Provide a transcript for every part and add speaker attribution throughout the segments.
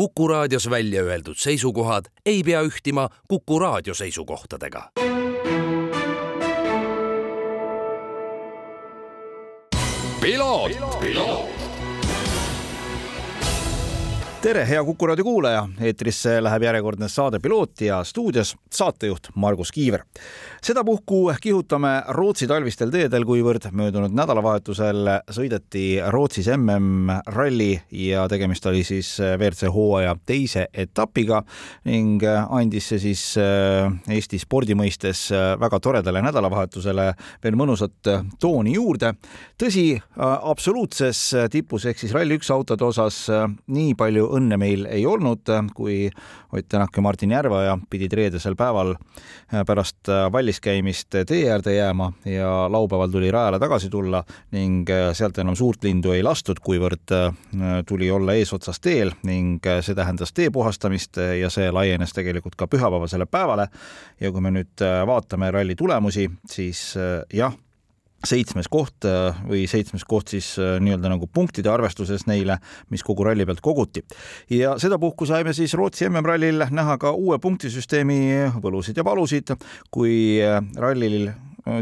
Speaker 1: Kuku raadios välja öeldud seisukohad ei pea ühtima Kuku raadio seisukohtadega.
Speaker 2: Tere, hea Kuku raadio kuulaja, eetrisse läheb järjekordne saade Piloot ja stuudios saatejuht Margus Kiiver. sedapuhku kihutame Rootsi talvistel teedel, kuivõrd möödunud nädalavahetusel sõideti Rootsis MM-ralli ja tegemist oli siis WRC hooaja teise etapiga ning andis see siis äh, Eesti spordi mõistes väga toredale nädalavahetusele veel mõnusat tooni juurde. tõsi, äh, absoluutses tipus ehk siis Rally1 autode osas nii palju õnne meil ei olnud, kui Ott Tänak ja Martin Järveoja pidid reedesel päeval äh, pärast äh, vallis käimist tee äärde jääma ja laupäeval tuli rajale tagasi tulla ning äh, sealt enam suurt lindu ei lastud, kuivõrd tuli olla eesotsas teel ning see tähendas tee puhastamist ja see laienes tegelikult ka pühapäevasele päevale. ja kui me nüüd vaatame ralli tulemusi, siis jah seitsmes koht äh, või seitsmes koht siis äh, nii-öelda nagu punktide arvestuses neile, mis kogu ralli pealt koguti. ja sedapuhku saime siis Rootsi MM-rallil näha ka uue punktisüsteemi võlusid ja valusid, kui äh, rallil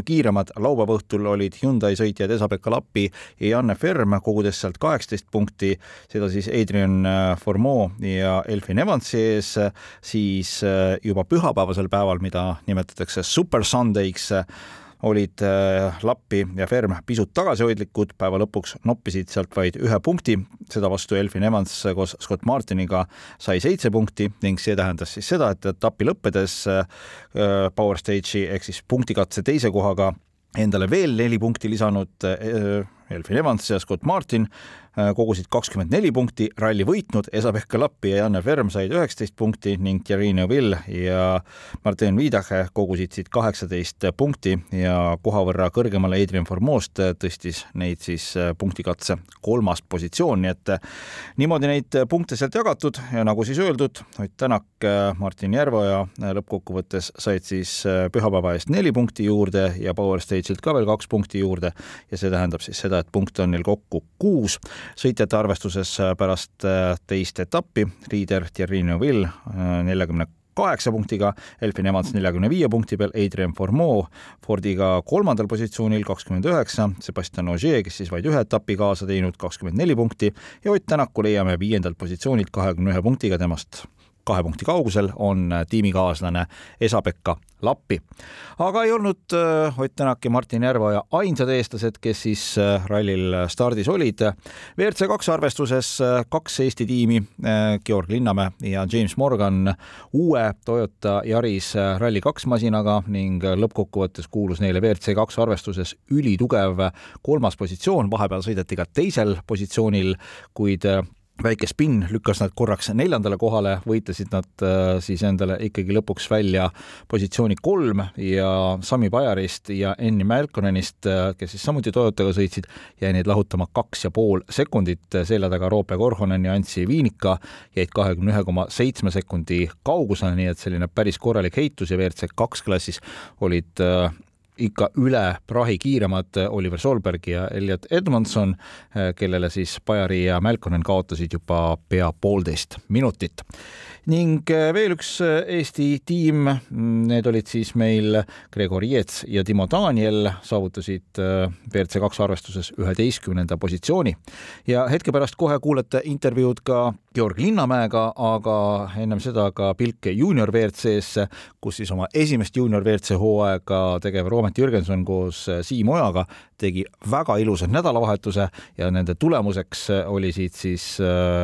Speaker 2: kiiremad laupäeva õhtul olid Hyundai sõitjad Esa-Pekka Lappi ja Janne Ferm, kogudes sealt kaheksateist punkti, seda siis Adrian Formeau ja Elfin Evansi ees, siis juba pühapäevasel päeval, mida nimetatakse Super Sunday'ks, olid äh, Lappi ja Ferm pisut tagasihoidlikud, päeva lõpuks noppisid sealt vaid ühe punkti, seda vastu Elfin Evans koos Scott Martiniga sai seitse punkti ning see tähendas siis seda, et etapi lõppedes äh, Power Stage'i ehk siis punktikatse teise kohaga endale veel neli punkti lisanud Elfin Evans ja Scott Martin Äh, kogusid kakskümmend neli punkti, ralli võitnud Esa-Pekka Lappi ja Janne Ferm said üheksateist punkti ning Thierry Neuville ja Martin Viidache kogusid siit kaheksateist punkti ja koha võrra kõrgemale Adrian Formost tõstis neid siis äh, punktikatse kolmas positsioon, nii et äh, niimoodi neid punkte sealt jagatud ja nagu siis öeldud, Ott Tänak, Martin Järveoja lõppkokkuvõttes said siis pühapäeva eest neli punkti juurde ja Power Stage'ilt ka veel kaks punkti juurde ja see tähendab siis seda, et punkte on neil kokku kuus. Sõitjate arvestuses pärast äh, teist etappi liider Thierry Neuville äh, neljakümne kaheksa punktiga, Elfin Evans neljakümne viie punkti peal, Adrian Formeau Fordiga kolmandal positsioonil kakskümmend üheksa, Sebastian Ogier, kes siis vaid ühe etapi kaasa teinud, kakskümmend neli punkti ja Ott Tänaku leiame viiendalt positsioonilt kahekümne ühe punktiga, temast kahe punkti kaugusel on tiimikaaslane Esa-Pekka Lappi. aga ei olnud äh, Ott Tänak ja Martin Järveoja ainsad eestlased, kes siis äh, rallil stardis olid. WRC kaks arvestuses äh, kaks Eesti tiimi, Georg Linnamäe ja James Morgan uue Toyota Yaris Rally2 masinaga ning lõppkokkuvõttes kuulus neile WRC kaks arvestuses ülitugev kolmas positsioon, vahepeal sõideti ka teisel positsioonil, kuid väike spinn lükkas nad korraks neljandale kohale, võitlesid nad äh, siis endale ikkagi lõpuks välja positsiooni kolm ja Sami Pajarist ja Enni Mälkonenist, äh, kes siis samuti Toyotaga sõitsid, jäi neid lahutama kaks ja pool sekundit, selja taga Roope Korhonen ja Antsi Viinika jäid kahekümne ühe koma seitsme sekundi kaugusele, nii et selline päris korralik heitus ja WRC kaks klassis olid äh, ikka üle prahi kiiremad Oliver Solberg ja Elliot Edmondson, kellele siis Bajari ja Melkonen kaotasid juba pea poolteist minutit. Ning äh, veel üks äh, Eesti tiim, need olid siis meil Gregor Jets ja Timo Daniel, saavutasid äh, WRC kaks arvestuses üheteistkümnenda positsiooni. Ja hetke pärast kohe kuulete intervjuud ka Georg Linnamäega, aga ennem seda ka pilk juunior WRC-sse, kus siis oma esimest juunior WRC hooaega tegev Roomet Jürgenson koos Siim Ojaga tegi väga ilusa nädalavahetuse ja nende tulemuseks oli siit siis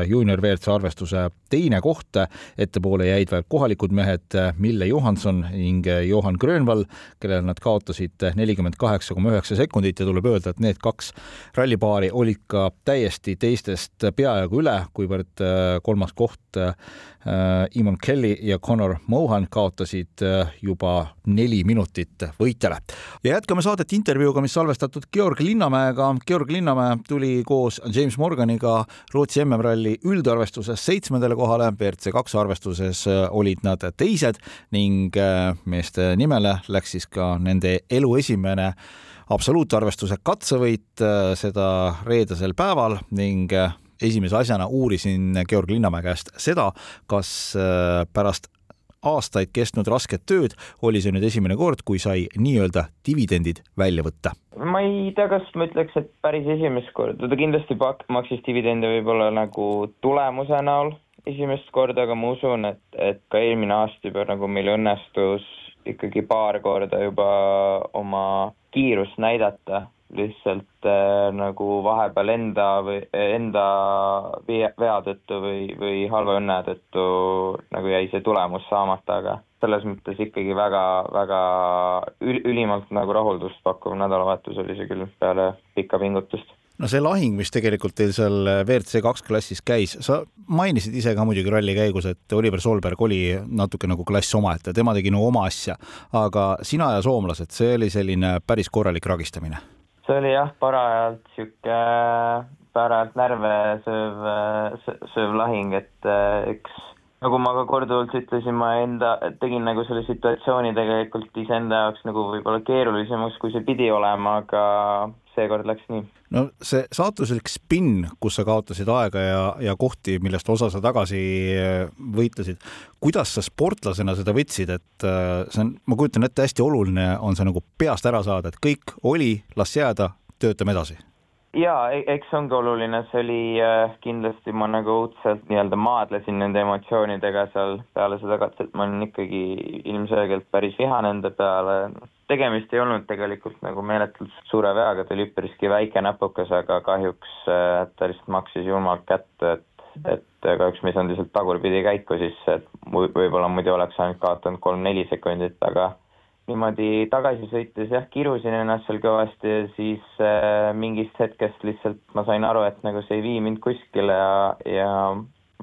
Speaker 2: juunior WRC arvestuse teine koht. Ettepoole jäid veel kohalikud mehed Mille Johanson ning Johan Grönvall, kellele nad kaotasid nelikümmend kaheksa koma üheksa sekundit ja tuleb öelda, et need kaks rallipaari olid ka täiesti teistest peajagu üle, kuivõrd äh, kolmas koht äh, Eamon Kelly ja Connor Mohan kaotasid äh, juba neli minutit võitjale. ja jätkame saadet intervjuuga, mis salvestatud Georg Linnamäega. Georg Linnamäe tuli koos James Morganiga Rootsi MM-ralli üldarvestuses seitsmendale kohale, WRC kaks arvestuses äh, olid nad teised ning äh, meeste nimele läks siis ka nende elu esimene absoluutarvestuse katsevõit, äh, seda reedesel päeval ning esimese asjana uurisin Georg Linnamäe käest seda, kas pärast aastaid kestnud rasket tööd, oli see nüüd esimene kord, kui sai nii-öelda dividendid välja võtta?
Speaker 3: ma ei tea, kas ma ütleks, et päris esimest korda, ta kindlasti pak-, maksis dividende võib-olla nagu tulemuse näol esimest korda, aga ma usun, et, et ka eelmine aasta juba nagu meil õnnestus ikkagi paar korda juba oma kiirust näidata lihtsalt äh, nagu vahepeal enda või enda vea, tõttu või, või halva õnne tõttu nagu jäi see tulemus saamata, aga selles mõttes ikkagi väga, väga ül, ülimalt nagu rahuldust pakkuv nädalavahetus oli see küll peale pikka pingutust.
Speaker 2: No see lahing, mis tegelikult teil seal WRC kaks klassis käis, sa mainisid ise ka muidugi ralli käigus, et Oliver Solberg oli natuke nagu klass omaette, tema tegi nagu oma asja, aga sina ja soomlased, see oli selline päris korralik ragistamine
Speaker 3: see oli jah, parajalt sihuke parajalt närve sööv, sööv lahing, et üks nagu ma ka korduvalt ütlesin, ma enda, tegin nagu selle situatsiooni tegelikult iseenda jaoks nagu võib-olla keerulisemaks, kui see pidi olema, aga seekord läks nii.
Speaker 2: no see saatuslik spinn, kus sa kaotasid aega ja, ja kohti, millest osa sa tagasi äh, võitlesid, kuidas sa sportlasena seda võtsid, et äh, see on, ma kujutan ette, hästi oluline on see nagu peast ära saada, et kõik oli, las jääda, töötame edasi
Speaker 3: jaa, e-, eks see ongi oluline, see oli äh, kindlasti, ma nagu õudselt nii-öelda maadlesin nende emotsioonidega seal peale seda katset, ma olin ikkagi ilmselgelt päris vihane enda peale, tegemist ei olnud tegelikult nagu meeletult suure veaga, ta oli üpriski väike näpukas, aga kahjuks äh, ta lihtsalt maksis julmalt kätte, et et kahjuks me ei saanud lihtsalt tagurpidi käiku sisse, et võib-olla muidu oleks ainult kaotanud kolm-neli sekundit, aga niimoodi tagasi sõites jah, kirusin ennast seal kõvasti ja siis äh, mingist hetkest lihtsalt ma sain aru, et nagu see ei vii mind kuskile ja, ja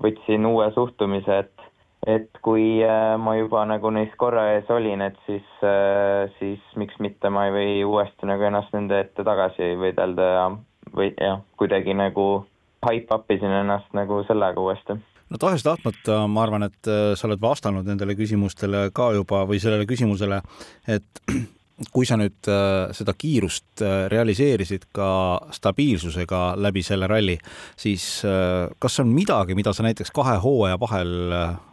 Speaker 3: võtsin uue suhtumise, et et kui äh, ma juba nagu neist korra ees olin, et siis äh,, siis miks mitte ma ei või uuesti nagu ennast nende ette tagasi võidelda ja või jah, kuidagi nagu hype up isin ennast nagu sellega uuesti.
Speaker 2: No tahes-tahtmata ma arvan, et äh, sa oled vastanud nendele küsimustele ka juba või sellele küsimusele, et kui sa nüüd seda kiirust realiseerisid ka stabiilsusega läbi selle ralli, siis kas on midagi, mida sa näiteks kahe hooaja vahel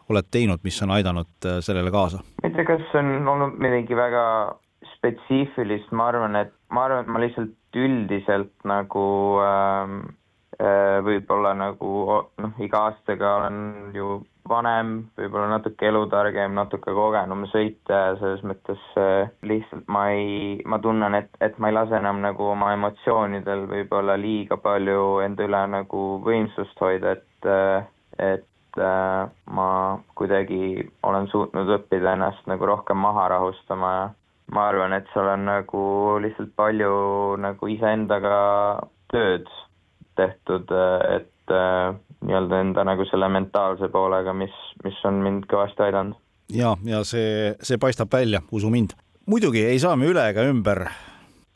Speaker 2: oled teinud, mis on aidanud sellele kaasa?
Speaker 3: ma ei tea, kas on olnud midagi väga spetsiifilist, ma arvan, et ma arvan, et ma lihtsalt üldiselt nagu ähm, Äh, võib-olla nagu noh, iga aastaga olen ju vanem, võib-olla natuke elutargem, natuke kogenum sõitja ja selles mõttes äh, lihtsalt ma ei, ma tunnen, et, et ma ei lase enam nagu oma emotsioonidel võib-olla liiga palju enda üle nagu võimsust hoida, et, äh, et ma kuidagi olen suutnud õppida ennast nagu rohkem maha rahustama ja ma arvan, et seal on nagu lihtsalt palju nagu iseendaga tööd tehtud, et äh, nii-öelda enda nagu selle mentaalse poolega, mis, mis on mind kõvasti aidanud.
Speaker 2: ja, ja see, see paistab välja, usu mind. muidugi ei saa me üle ega ümber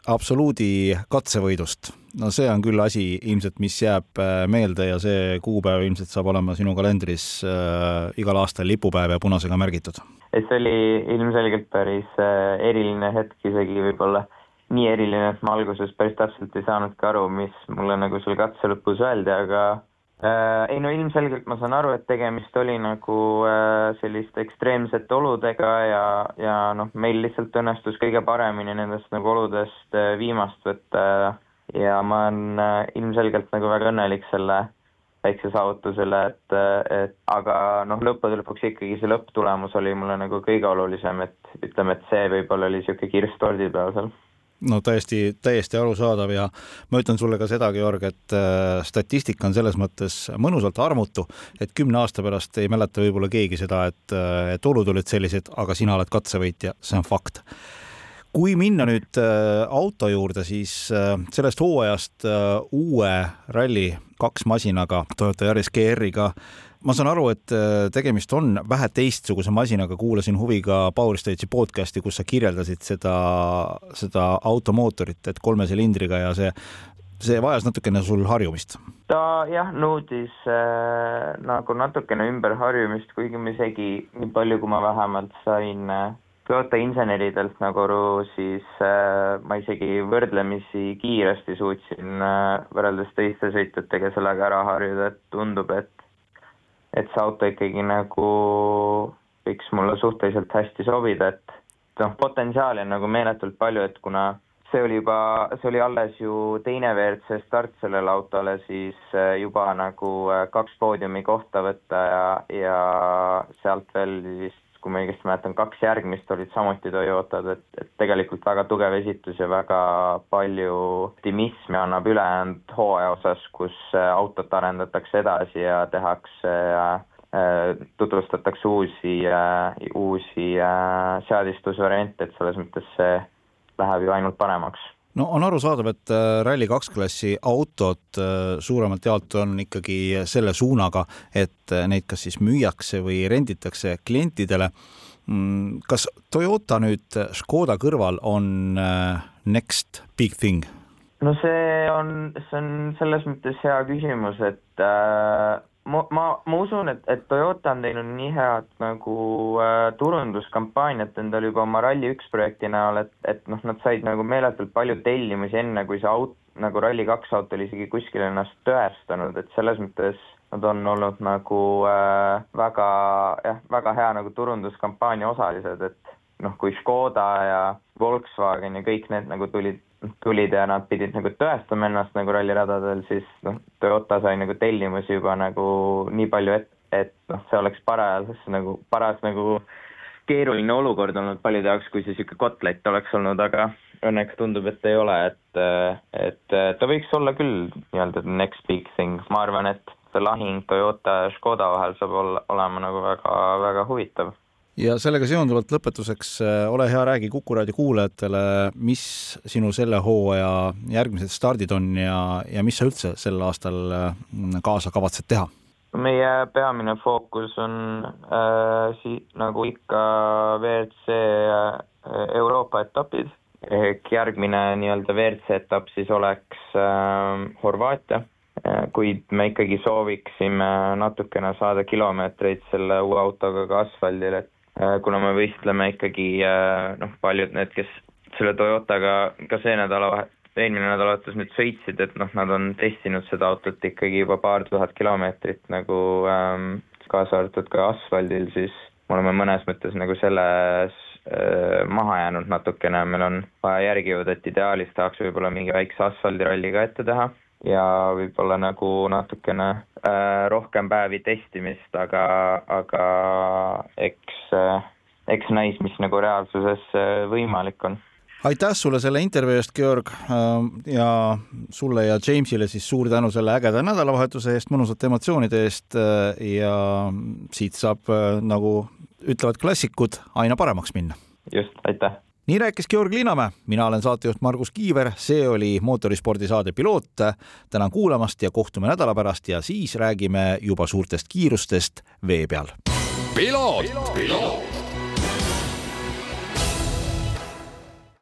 Speaker 2: absoluudi katsevõidust. No see on küll asi ilmselt, mis jääb äh, meelde ja see kuupäev ilmselt saab olema sinu kalendris äh, igal aastal lipupäev ja punasega märgitud.
Speaker 3: et see oli ilmselgelt päris äh, eriline hetk isegi võib-olla nii eriline, et ma alguses päris täpselt ei saanudki aru, mis mulle nagu seal katse lõpus öeldi, aga äh, ei no ilmselgelt ma saan aru, et tegemist oli nagu äh, selliste ekstreemsete oludega ja, ja noh, meil lihtsalt õnnestus kõige paremini nendest nagu oludest äh, viimast võtta ja ma olen äh, ilmselgelt nagu väga õnnelik selle väikse saavutusele, et, et aga noh, lõppude lõpuks ikkagi see lõpptulemus oli mulle nagu kõige olulisem, et ütleme, et see võib-olla oli niisugune kirss tordi peal seal.
Speaker 2: No täiesti, täiesti arusaadav ja ma ütlen sulle ka seda, Georg, et äh, statistika on selles mõttes mõnusalt armutu, et kümne aasta pärast ei mäleta võib-olla keegi seda, et, äh, et olud olid sellised, aga sina oled katsevõitja, see on fakt kui minna nüüd äh, auto juurde, siis sellest hooajast uue ralli kaks masinaga Toyota Yaris GR-iga ma saan aru, et äh, tegemist on vähe teistsuguse masinaga, kuulasin huviga Power Stage'i podcast'i, kus sa kirjeldasid seda, seda automootorit, et kolme silindriga ja see, see vajas natukene sul harjumist.
Speaker 3: ta jah, nõudis äh, nagu natukene ümberharjumist, kuigi ma isegi nii palju, kui ma vähemalt sain äh, Toyota inseneridelt nagu siis äh, ma isegi võrdlemisi kiiresti suutsin äh, võrreldes teiste sõitjatega sellega ära harjuda, et tundub, et et see auto ikkagi nagu võiks mulle suhteliselt hästi sobida, et noh, potentsiaali on nagu meeletult palju, et kuna see oli juba, see oli alles ju teine WRC start sellele autole, siis äh, juba nagu äh, kaks poodiumi kohta võtta ja, ja sealt veel vist kui ma õigesti mäletan, kaks järgmist olid samuti Toyotad, et, et tegelikult väga tugev esitus ja väga palju optimismi annab ülejäänud hooaja osas, kus äh, autot arendatakse edasi ja tehakse äh, tutvustatakse uusi äh,, uusi äh, seadistusvariante, et selles mõttes see läheb ju ainult paremaks
Speaker 2: no on arusaadav, et äh, Rally2 klassi autod äh, suuremalt jaolt on ikkagi selle suunaga, et äh, neid kas siis müüakse või renditakse klientidele. Mm, kas Toyota nüüd Škoda kõrval on next big thing?
Speaker 3: no see on, see on selles mõttes hea küsimus, et äh, ma, ma, ma usun, et, et Toyota on teinud nii head nagu äh, turunduskampaaniat endale juba oma Rally1 projekti näol, et, et noh, nad said nagu meeletult palju tellimusi enne, kui see aut-, nagu Rally2 auto oli isegi kuskil ennast tõestanud, et selles mõttes nad on olnud nagu äh, väga jah, väga hea nagu turunduskampaania osalised, et noh, kui Škoda ja Volkswagen ja kõik need nagu tulid tulid ja nad pidid nagu tõestama ennast nagu ralliradadel, siis noh, Toyota sai nagu tellimusi juba nagu nii palju ette, et noh, see oleks paras nagu, paras nagu keeruline olukord olnud paljude jaoks, kui see niisugune kotlett oleks olnud, aga õnneks tundub, et ei ole, et, et ta võiks olla küll nii-öelda next big thing, ma arvan, et see lahing Toyota ja Škoda vahel saab olla, olema nagu väga, väga huvitav
Speaker 2: ja sellega seonduvalt lõpetuseks äh, ole hea, räägi Kuku raadio kuulajatele, mis sinu selle hooaja järgmised stardid on ja, ja mis sa üldse sel aastal äh, kaasa kavatsed teha?
Speaker 3: meie peamine fookus on äh, si-, nagu ikka WRC äh, Euroopa etapid, ehk järgmine nii-öelda WRC etapp siis oleks äh, Horvaatia kuid me ikkagi sooviksime natukene saada kilomeetreid selle uue autoga ka asfaldile, et kuna me võistleme ikkagi äh, noh, paljud need, kes selle Toyotaga ka see nädalavahet-, eelmine nädalavahetus nüüd sõitsid, et noh, nad on testinud seda autot ikkagi juba paar tuhat kilomeetrit nagu ähm, kaasa arvatud ka asfaldil, siis me oleme mõnes mõttes nagu selles äh, maha jäänud natukene, meil on vaja järgi jõuda, et ideaalis tahaks võib-olla mingi väikse asfaldiralli ka ette teha ja võib-olla nagu natukene äh, rohkem päevi testimist, aga, aga eks äh,, eks näis, mis nagu reaalsuses äh, võimalik on
Speaker 2: aitäh sulle selle intervjuu eest, Georg äh, ja sulle ja Jamesile siis suur tänu selle ägeda nädalavahetuse eest, mõnusate emotsioonide eest äh, ja siit saab, nagu ütlevad klassikud, aina paremaks minna.
Speaker 3: just, aitäh
Speaker 2: nii rääkis Georg Linnamäe, mina olen saatejuht Margus Kiiver, see oli mootorispordisaade Piloot. tänan kuulamast ja kohtume nädala pärast ja siis räägime juba suurtest kiirustest vee peal. piloot, piloot..